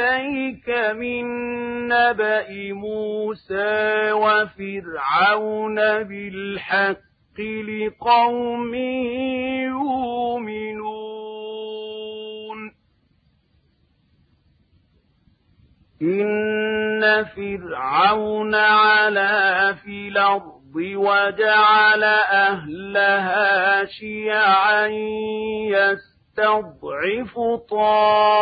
عليك من نبأ موسى وفرعون بالحق لقوم يؤمنون. إن فرعون علا في الأرض وجعل أهلها شيعا يسر يستضعف طائفة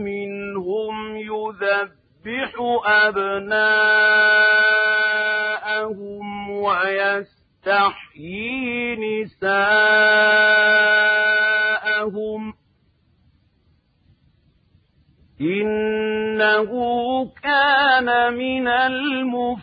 منهم يذبح أبناءهم ويستحيي نساءهم. إنه كان من المفسدين.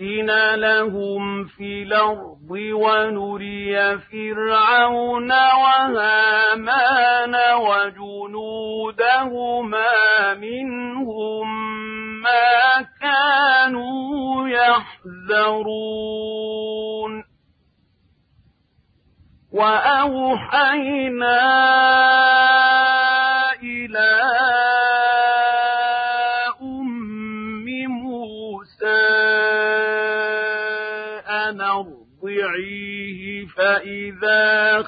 نمكن لهم في الأرض ونري فرعون وهامان وجنودهما منهم ما كانوا يحذرون وأوحينا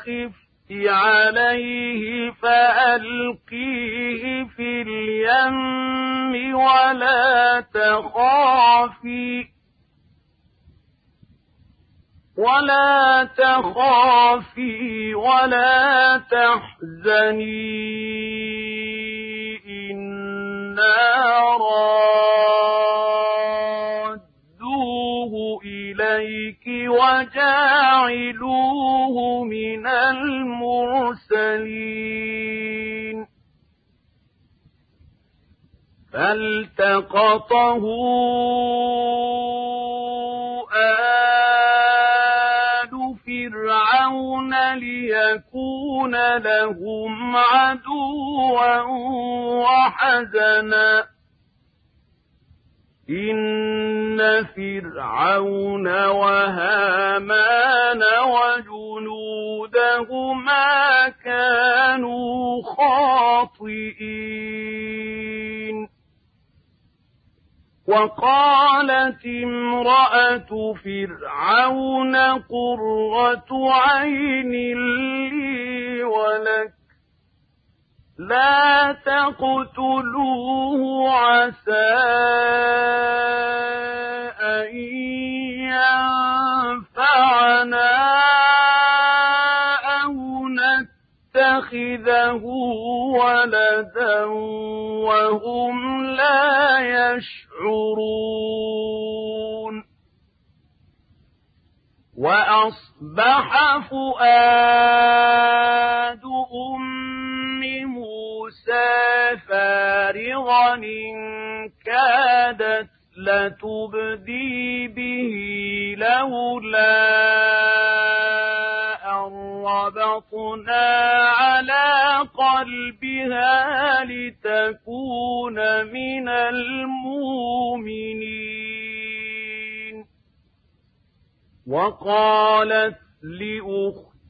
فإذا خفت عليه فألقيه في اليم ولا تخافي. ولا تخافي ولا تحزني. إنا رادوه إليك وجاعلوه من المرسلين فالتقطه آل فرعون ليكون لهم عدوا وحزنا إن فرعون وهامان وجنودهما كانوا خاطئين وقالت امرأة فرعون قرة عين لي ولك لا تقتلوه عسى أن ينفعنا أو نتخذه ولدا وهم لا يشعرون. وأصبح فؤاد موسى فارغا إن كادت لتبدي به لولا أن ربطنا على قلبها لتكون من المؤمنين. وقالت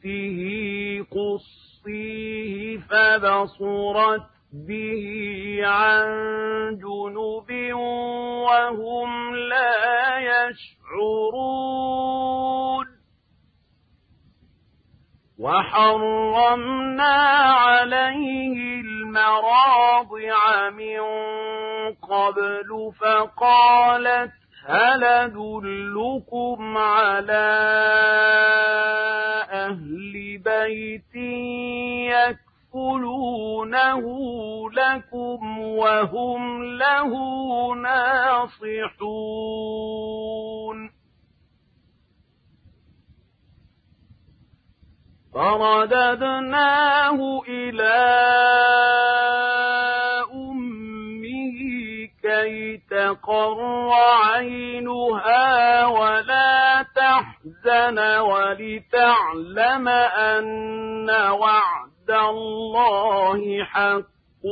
لأخته قصيه فبصرت به عن جنب وهم لا يشعرون. وحرمنا عليه المراضع من قبل فقالت هل أدلكم على أهل بيت يكفلونه لكم وهم له ناصحون. فرددناه إلى أمه كي تقر عينها ولا تحزن ولتعلم أن وعد الله حق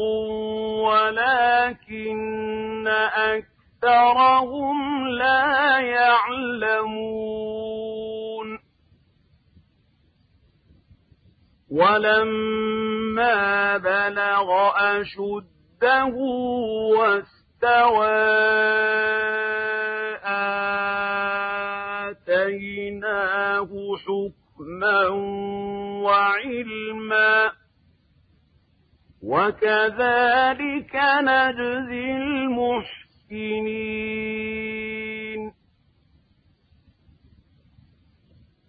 ولكن أكثرهم لا يعلمون ولما بلغ أشده واستوى آتيناه حكما وعلما وكذلك نجزي المحسنين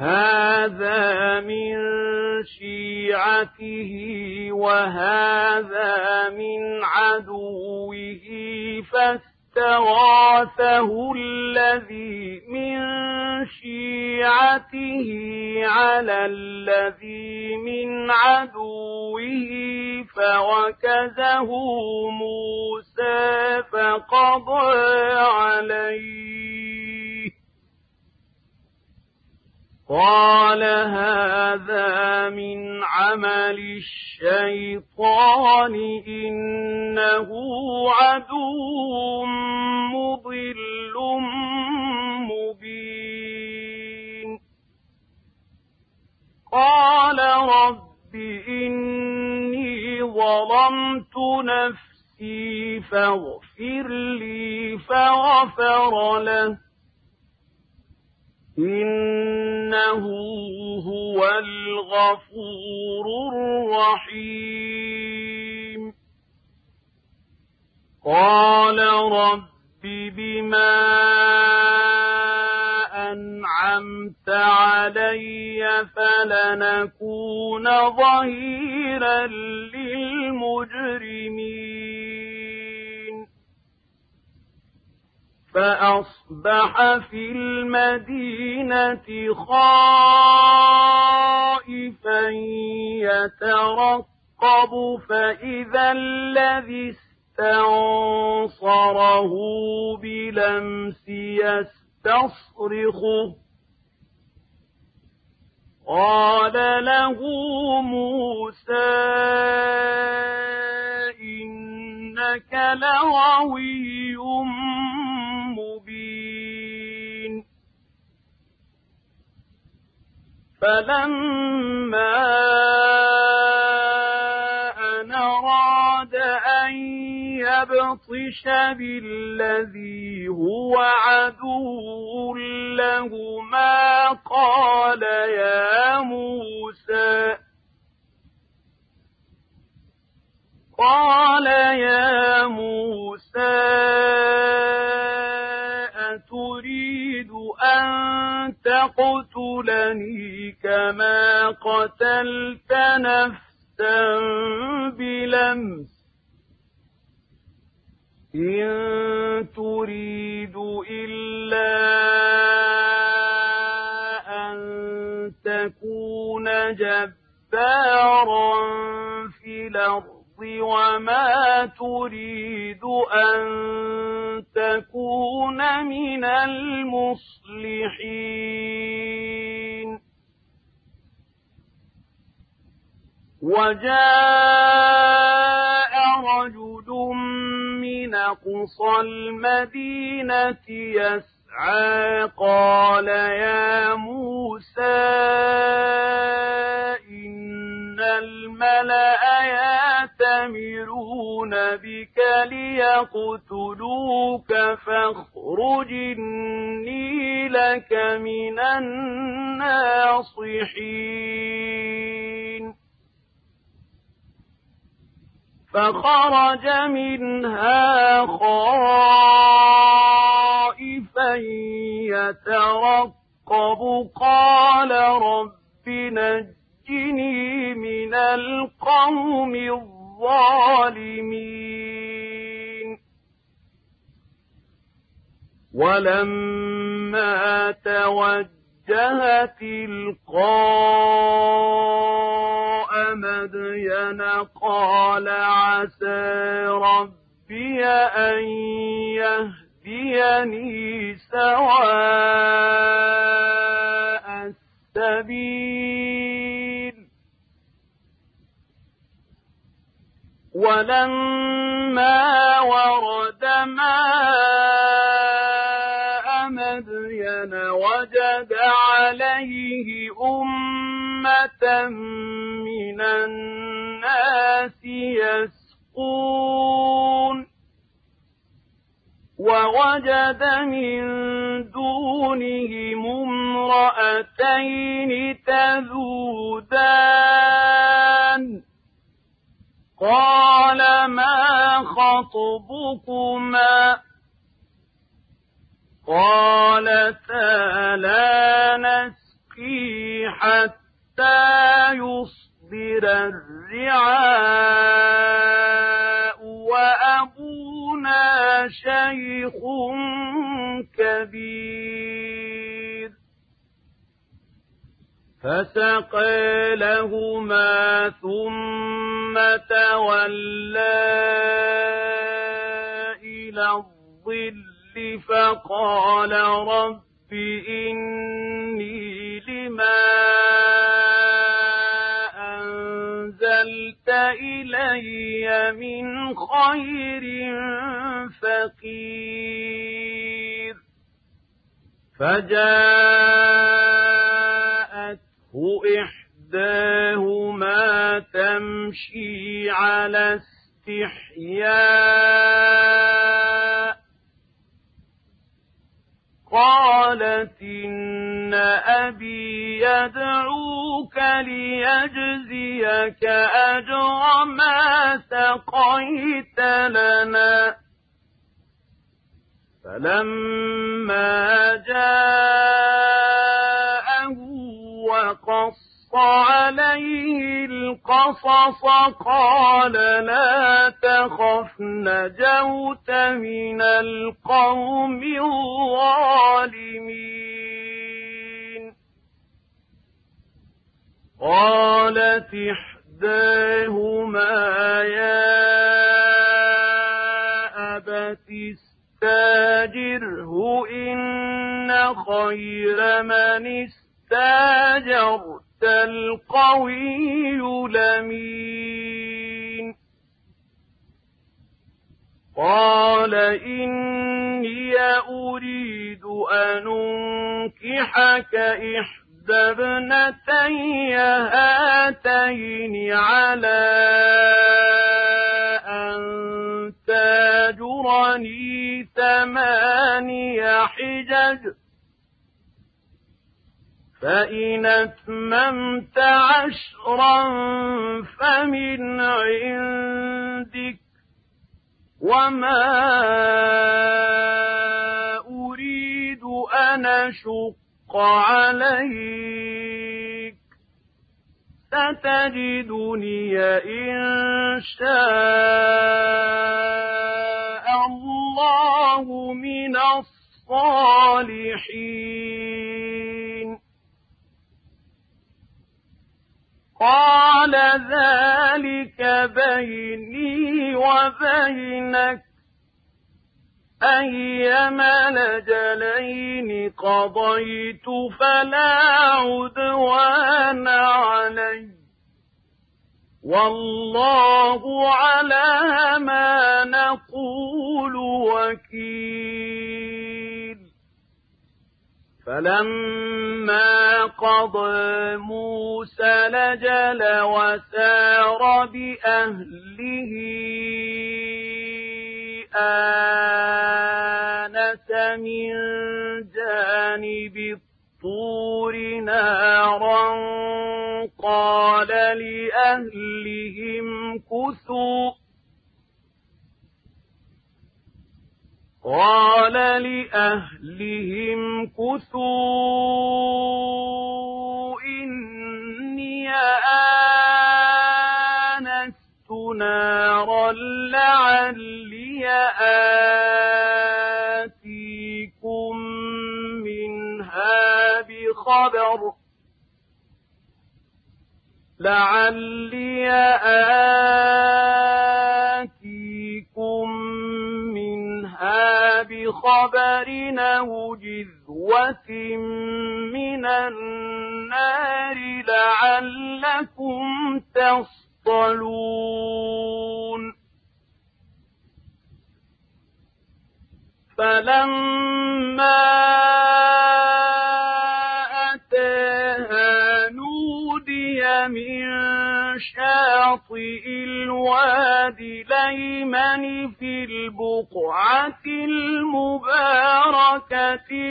هذا من شيعته وهذا من عدوه فاستغاثه الذي من شيعته على الذي من عدوه فوكزه موسى فقضى عليه. قال هذا من عمل الشيطان إنه عدو مضل مبين. قال رب إني ظلمت نفسي فاغفر لي فغفر له. إنه هو الغفور الرحيم قال رب بما أنعمت علي فلنكون ظهيرا للمجرمين فأصبح في المدينة خائفا يترقب فإذا الذي استنصره بلمس يستصرخه. قال له موسى إنك لغوي فلما أن أراد أن يبطش بالذي هو عدو لهما قال يا موسى قال يا موسى أتريد أن تقتلني كما قتلت نفسا بلمس. إن تريد إلا أن تكون جبارا في الأرض وما تريد أن تكون من المصلحين. وجاء رجل من أقصى المدينة يسعى قال يا موسى إن الملأ يأتمرون بك ليقتلوك فاخرج إني لك من الناصحين. فخرج منها خائفا يترقب. قال رب نجني من القوم الظالمين. ولما توجه تلقاء مدين قال عسى ربي أن يهديني سواء السبيل. ولما ورد ماء مدين وجد عليه أمة الناس يسقون ووجد من دونهم امرأتين تذودان. قال ما خطبكما؟ قالتا لا نسقي حتى يصدر الرعاء وأبونا شيخ كبير. فسقى لهما ثم تولى إلى الظل فقال رب إلي من خير فقير. فجاءته إحداهما تمشي على استحياء. قالت إن أبي يدعوك ليجزيك أجر ما سقيت لنا. فلما جاءه وقص عليه القصص قال لا تخف نجوت من القوم الظالمين. قالت إحداهما يا أبت استاجره إن خير من استاجرت القوي لمين قال إني أريد أن أنكحك إحدى ابنتي هاتين على أن تاجرني ثماني حجج فإن أتممت عشرا فمن عندك وما أريد أن أشق عليك. ستجدني إن شاء الله من الصالحين. قال ذلك بيني وبينك. أيما لجلين قضيت فلا عدوان علي. والله على ما نقول وكيل. فلما قضى موسى لجل وسار بأهله آنس من جانب الطور نارا قال لأهلهم كثوا. قال لأهلهم كثوا. إني آنست نارا لعلي آتيكم منها بخبر لعلي آتيكم منها بخبر أو جذوة من النار لعلكم تصطلون. فلما أتاها نودي من شاطئ الوادي ليمن في البقعة المباركة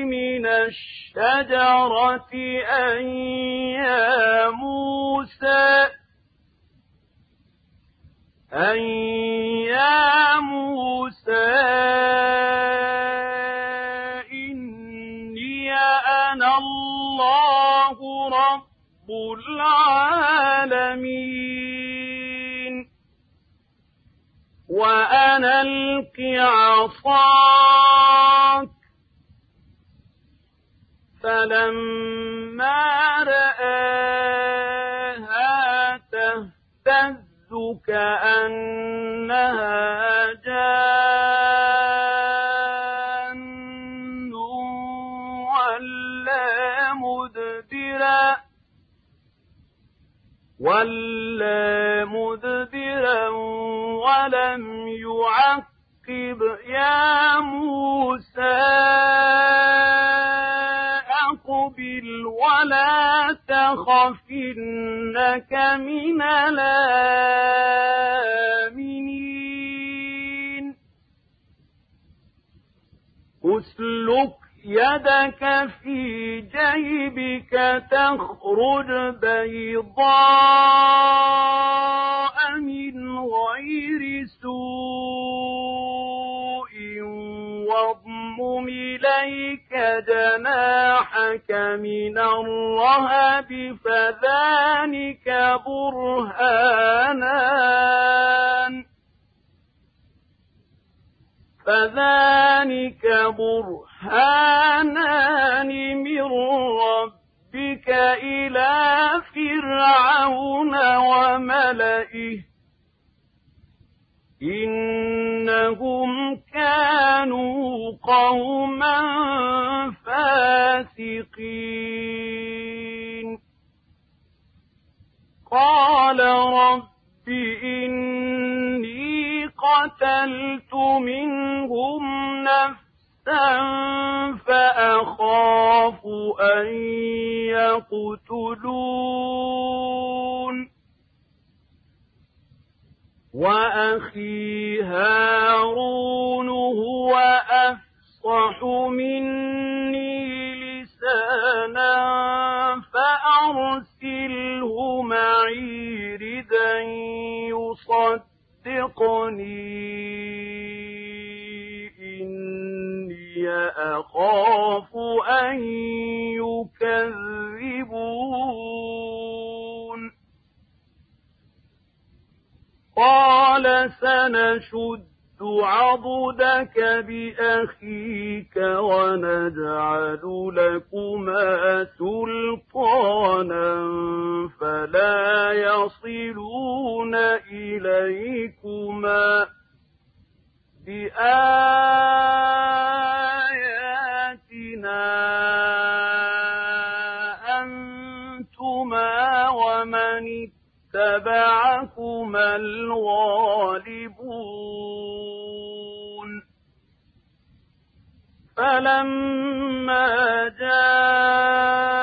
من الشجرة أن يا موسى أن يا موسى إني أنا الله رب العالمين. وأنا ألق عصاك فلما كأنها جان ولا مدبرا ولا مدبرا ولم يعقب يا موسى. ولا تخف إنك من الآمنين. أسلك يدك في جيبك تخرج بيضاء من غير سوء واضمم إليك جناحك من الرهب فذلك برهانان. فذلك برهانان من ربك إلى فرعون وملئه. إنهم كانوا قوما فاسقين قال رب إني قتلت منهم نفسا فأخاف أن يقتلون. وأخي هارون هو أفصح مني لسانا فأرسله معي ردا يصدقني. إني أخاف أن يكذبون. قال سنشد عضدك بأخيك ونجعل لكما سلطانا فلا يصلون إليكما بآياتنا أنتما ومن اتبعكم الغالبون فلما جاءهم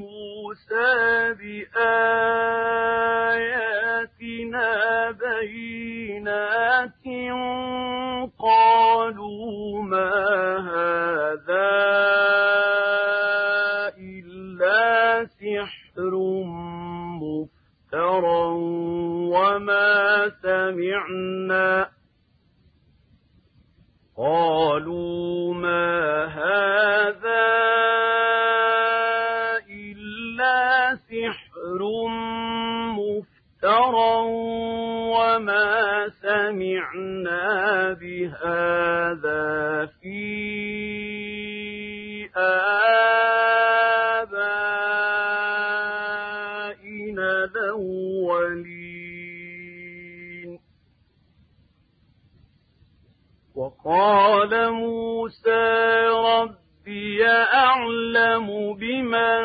موسى بآياتنا بينات قالوا ما هذا إلا سحر مفترى وما سمعنا بهذا في آبائنا الأولين. وقال موسى ربي أعلم بمن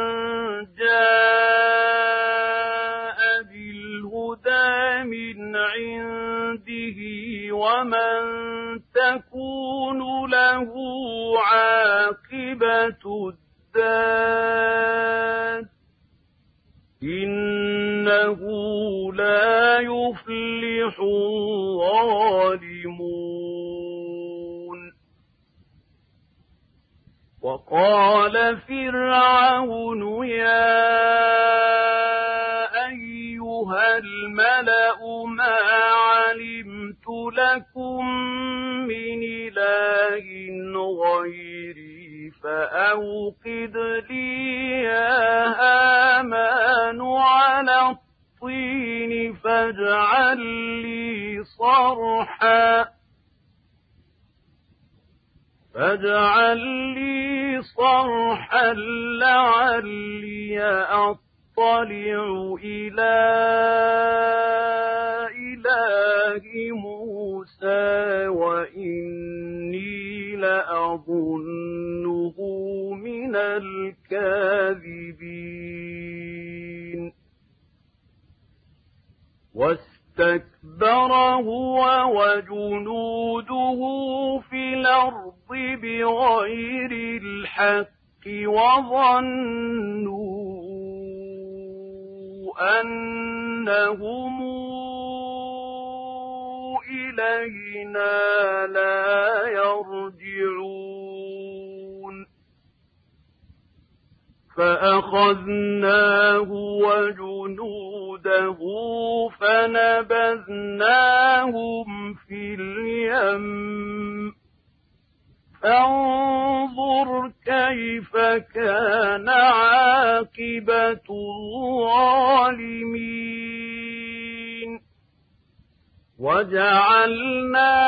إنه لا يفلح الظالمون وقال فرعون يا أيها الملأ ما علمت لكم من إله غيري فأوقد لي يا هامان على الطين فاجعل لي صرحا فاجعل لي صرحا لعلي أطلع إلى إله موسى وإني لأظنه من الكاذبين واستكبر هو وجنوده في الأرض بغير الحق وظنوا أنهم إلينا لا يرجعون. فأخذناه وجنوده فنبذناهم في اليم. فانظر كيف كان عاقبة الظالمين. وجعلناهم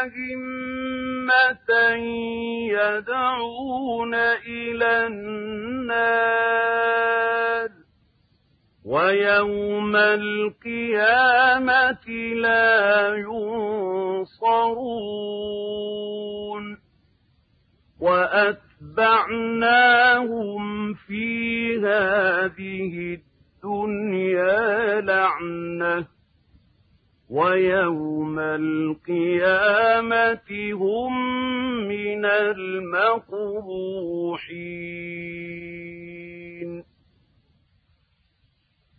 أئمة يدعون إلى النار ويوم القيامة لا ينصرون وأتبعناهم في هذه الدنيا لعنة ويوم القيامة هم من المقروحين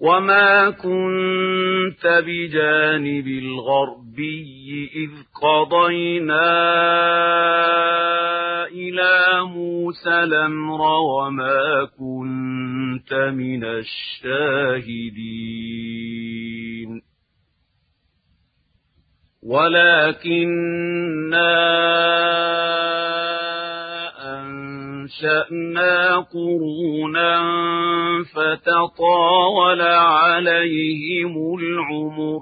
وما كنت بجانب الغربي إذ قضينا إلى موسى الأمر وما كنت من الشاهدين ولكننا أنشأنا قرونا فتطاول عليهم العمر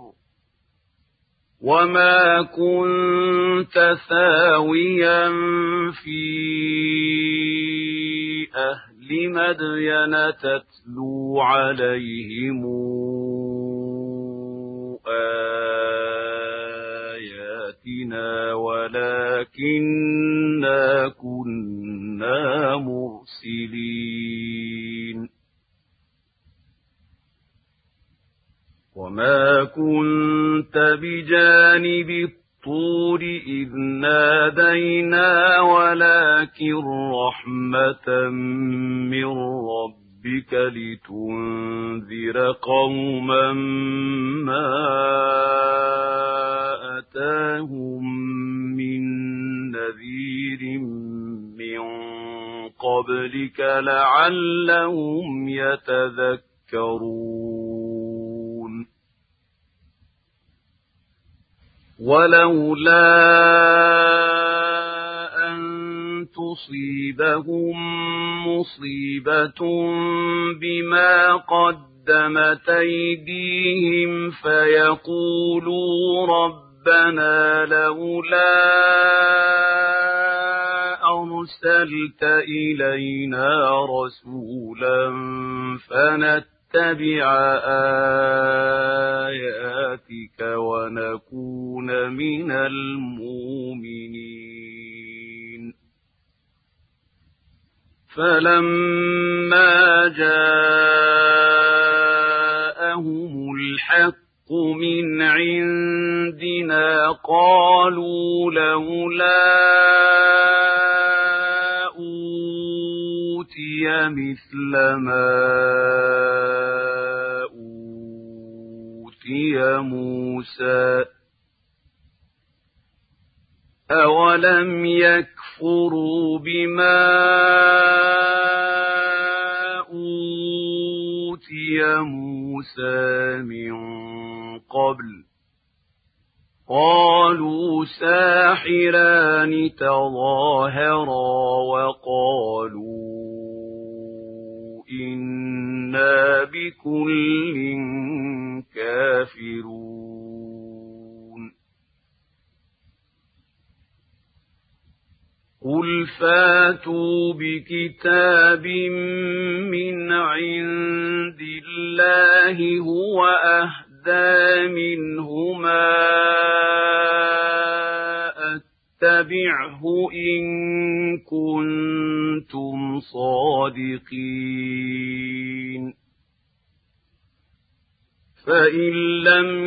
وما كنت ثاويا في أهل مدين تتلو عليهم آياتنا ولكننا كنا مرسلين. وما كنت بجانب الطور إذ نادينا ولكن رحمة من ربك لتنذر قوما ما أتاهم من نذير من قبلك لعلهم يتذكرون. ولولا تصيبهم مصيبة بما قدمت أيديهم فيقولوا ربنا لولا أرسلت إلينا رسولا فنتبع آياتك ونكون من المؤمنين فلما جاءهم الحق من عندنا قالوا لولا أوتي مثل ما أوتي موسى أولم يكفروا بما أوتي موسى من قبل قالوا ساحران تظاهرا وقالوا إنا بكل كافرون قل فاتوا بكتاب من عند الله هو أهدى منهما أتبعه إن كنتم صادقين فإن لم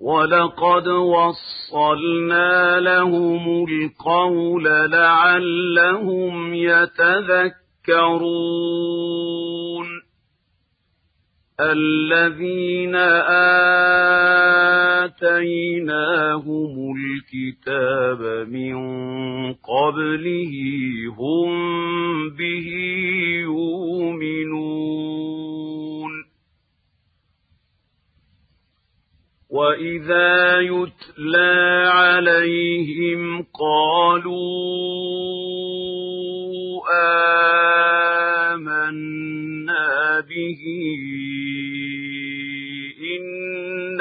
ولقد وصلنا لهم القول لعلهم يتذكرون. الذين آتيناهم الكتاب من قبله هم به يؤمنون. وإذا يتلى عليهم قالوا آمنا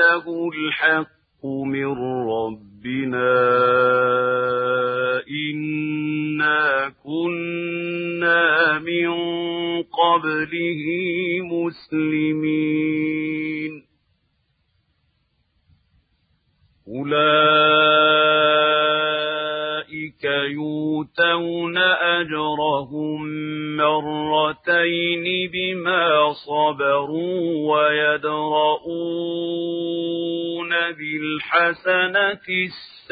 إنه الحق من ربنا. إنا كنا من قبله مسلمين. بالحسنة السيئة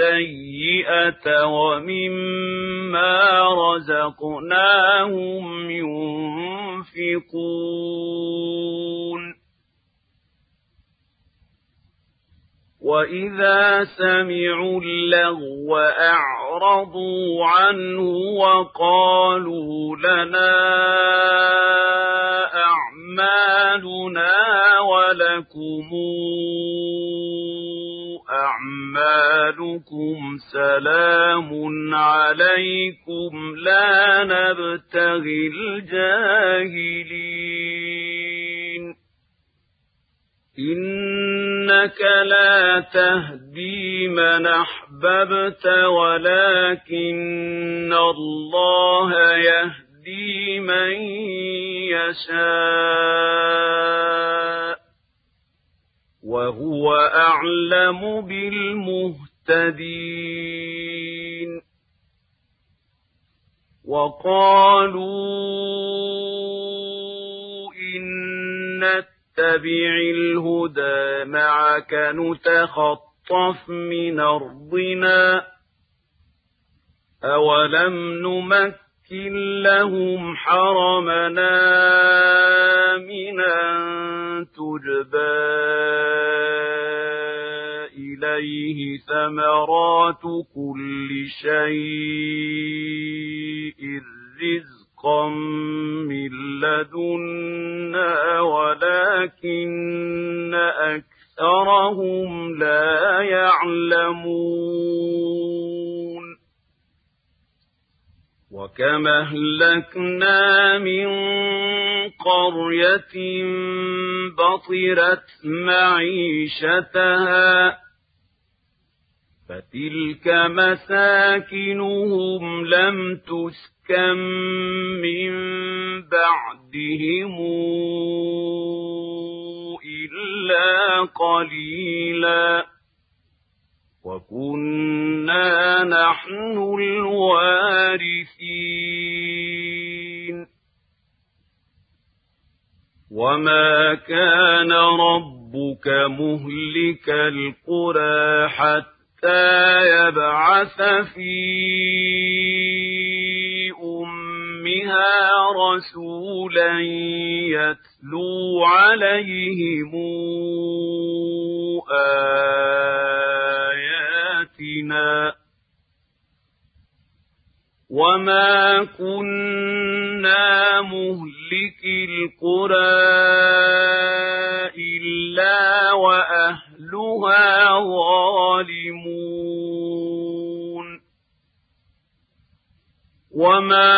يشاء وهو أعلم بالمهتدين وقالوا إن نتبع الهدى معك نتخطف من أرضنا أولم نمكن لهم حرمنا منا تجبى إليه ثمرات كل شيء رزق رزقا من لدنا ولكن أكثرهم لا يعلمون وكم أهلكنا من قرية بطرت معيشتها فتلك مساكنهم لم تسكن من بعدهم إلا قليلا وكنا نحن الوارثين وما كان ربك مهلك القرى حتى يبعث فيه أمها رسولا يتلو عليهم آياتنا وما كنا مهلك القرى إلا وأهلها ظالمون وما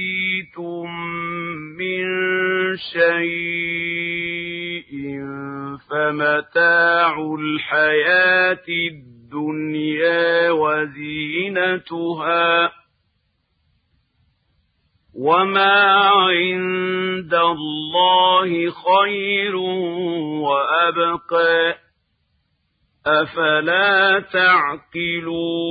أوتيتم من شيء فمتاع الحياة الدنيا وزينتها وما عند الله خير وأبقى أفلا تعقلون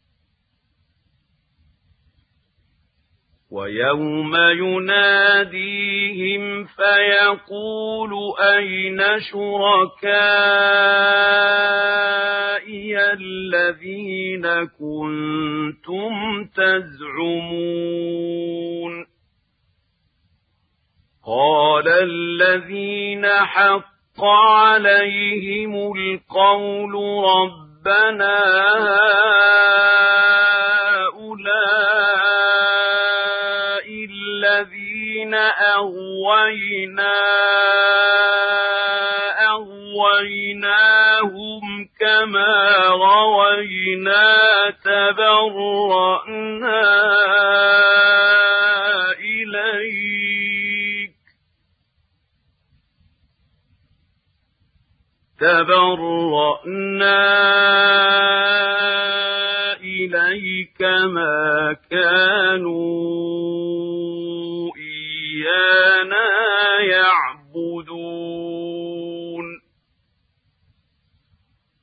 ويوم يناديهم فيقول أين شركائي الذين كنتم تزعمون؟ قال الذين حق عليهم القول ربنا هؤلاء الذين أغوينا أغويناهم كما روينا تبرأنا إليك تبرأنا إليك ما كانوا إيانا يعبدون.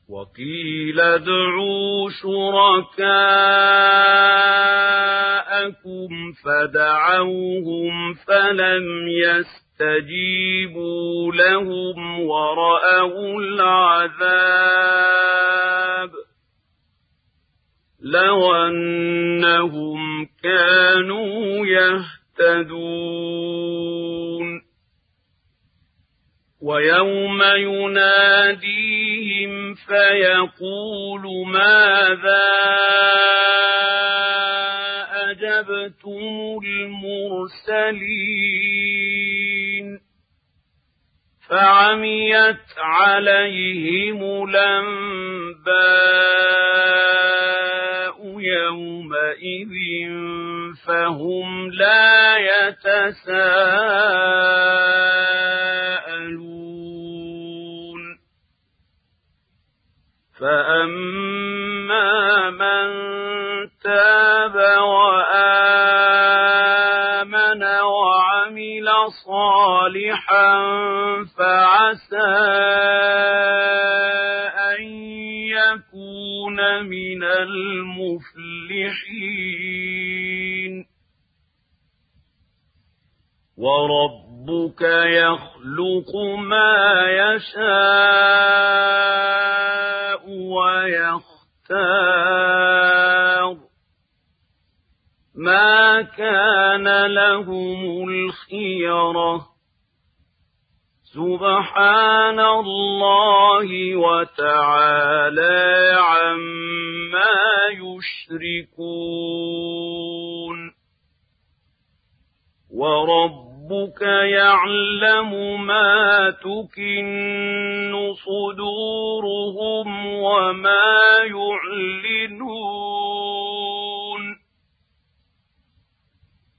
وقيل ادعوا شركاءكم فدعوهم فلم يستجيبوا لهم ورأوا العذاب. لو أنهم كانوا يهتدون. ويوم يناديهم فيقول ماذا أجبتم المرسلين؟ فعميت عليهم الأنباء يومئذ فهم لا يتساءلون. فأما من تاب وآمن صالحا فعسى أن يكون من المفلحين وربك يخلق ما يشاء ويختار ما كان لهم الخيرة سبحان الله وتعالى عما يشركون وربك يعلم ما تكن صدورهم وما يعلنون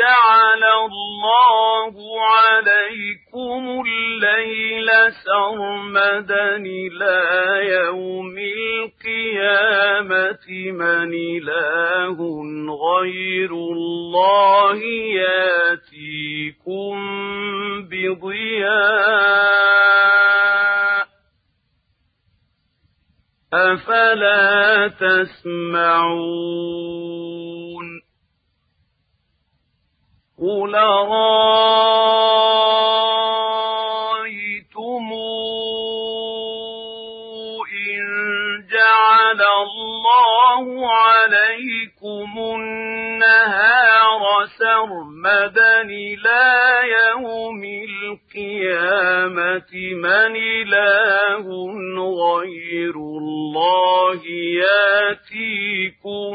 جعل الله عليكم الليل سرمدا إلى يوم القيامة. من إله غير الله ياتيكم بضياء. أفلا تسمعون قل رأيتم إن جعل الله عليكم النهار سرمدا إلى يوم القيامة من إله غير الله ياتيكم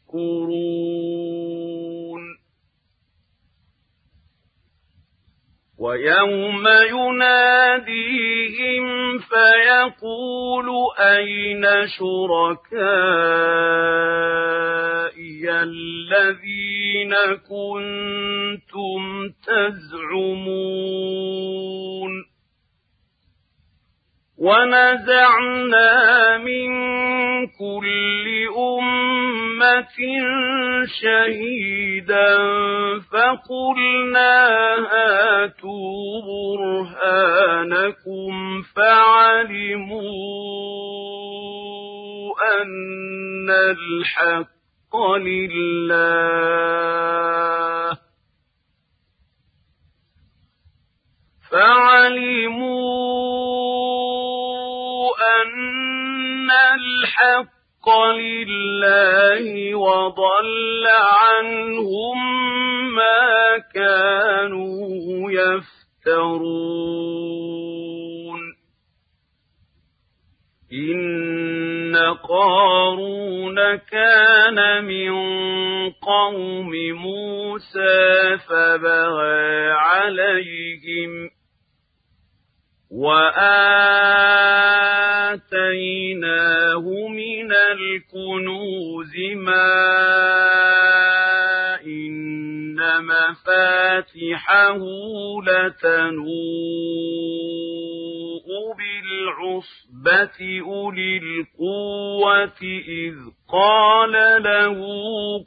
فعلموا أن الحق لله. فعلموا أن الحق لله وضل عنهم ما كانوا يفترون. إن قارون كان من قوم موسى فبغى عليهم وآتيناه من الكنوز ما إن مفاتحه لتنوء بالعصبة أولي القوة إذ قال له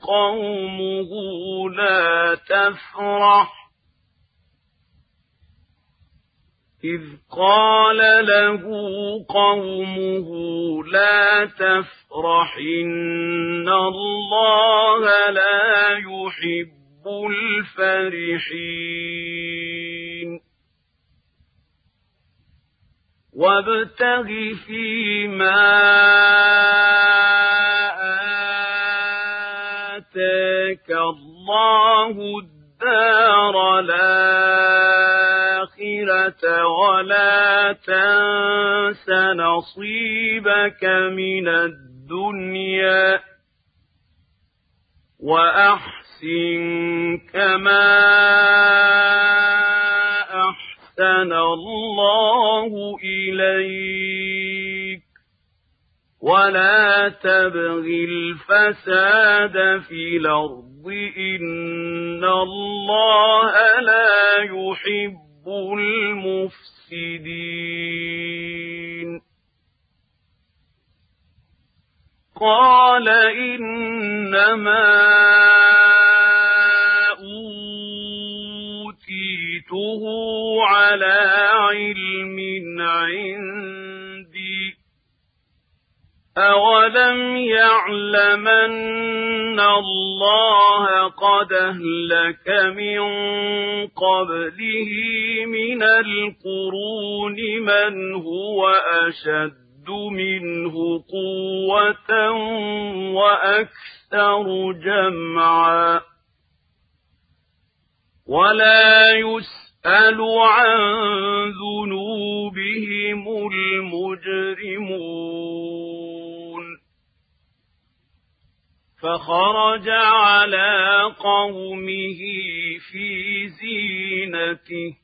قومه لا تفرح إذ قال له قومه لا تفرح إن الله لا يحب الفرحين. وابتغ فيما تنس نصيبك من الدنيا وأحسن كما أحسن الله إليك. ولا تبغ الفساد في الأرض إن الله لا يحب المفسدين. قال إنما أوتيته على علم عندي أولم يعلمن الله قد أهلك من قبله من القرون من هو أشد منه قوة وأكثر جمعا. ولا يسأل عن ذنوبهم المجرمون. فخرج على قومه في زينته.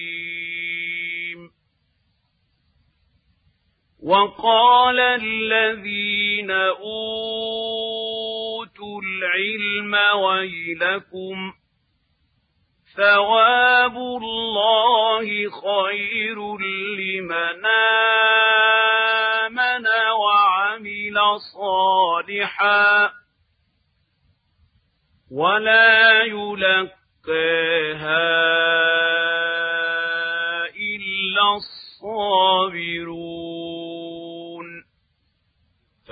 وقال الذين أوتوا العلم ويلكم ثواب الله خير لمن آمن وعمل صالحا ولا يلقاها إلا الصابرون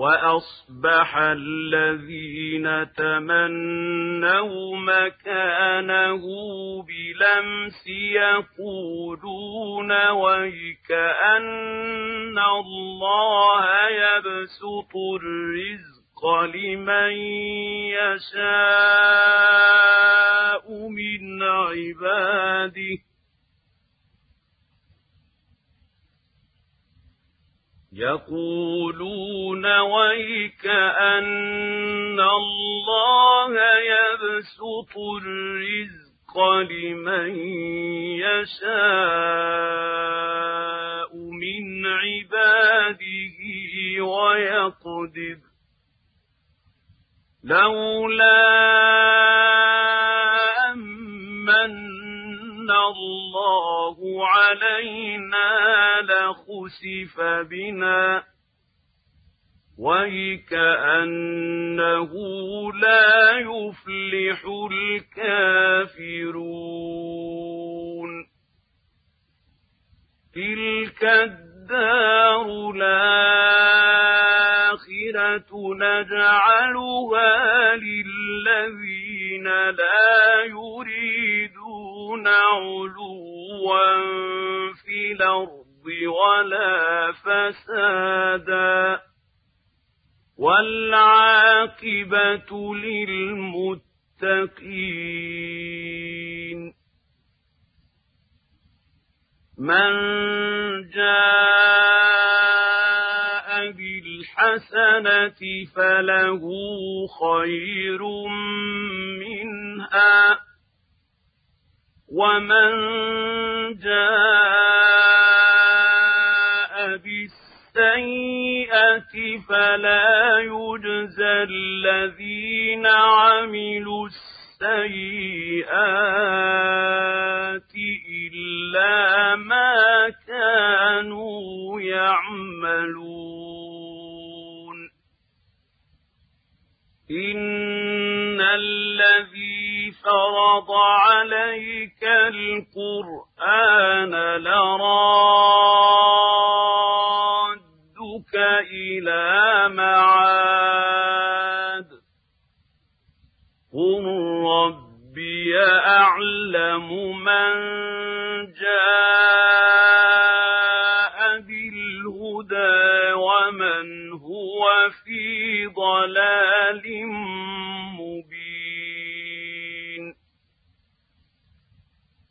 وأصبح الذين تمنوا مكانه بلمس يقولون ويكأن الله يبسط الرزق لمن يشاء من عباده يقولون ويك أن الله يبسط الرزق لمن يشاء من عباده ويقدر. لولا أمن الله علينا لخسف بنا ويكأنه لا يفلح الكافرون تلك الدار الآخرة نجعلها للذين لا يريدون علوا في الأرض ولا فسادا والعاقبة للمتقين من جاء بالحسنة فله خير منها ومن جاء بالسيئة فلا يجزى الذين عملوا السيئات إلا ما كانوا يعملون إن الذي فرض عليك القرآن لرادك إلى معاد قل ربي أعلم من جاء هو في ضلال مبين.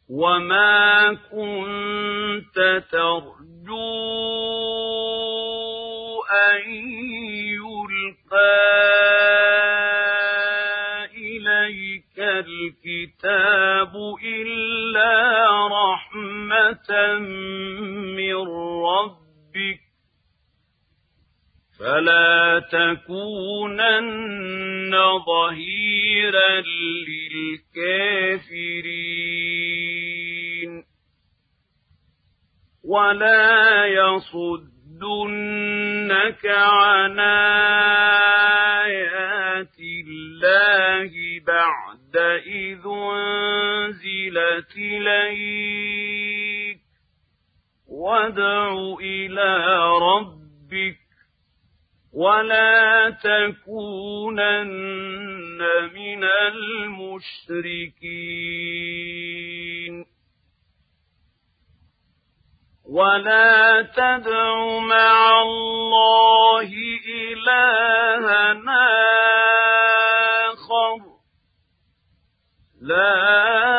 وما كنت ترجو أن يلقى إليك الكتاب تكونن ظهيرا للكافرين. ولا يصدنك عن آيات الله بعد إذ أنزلت إليك. وادع إلى ربك ولا تكونن من المشركين ولا تدع مع الله إلها آخر. لا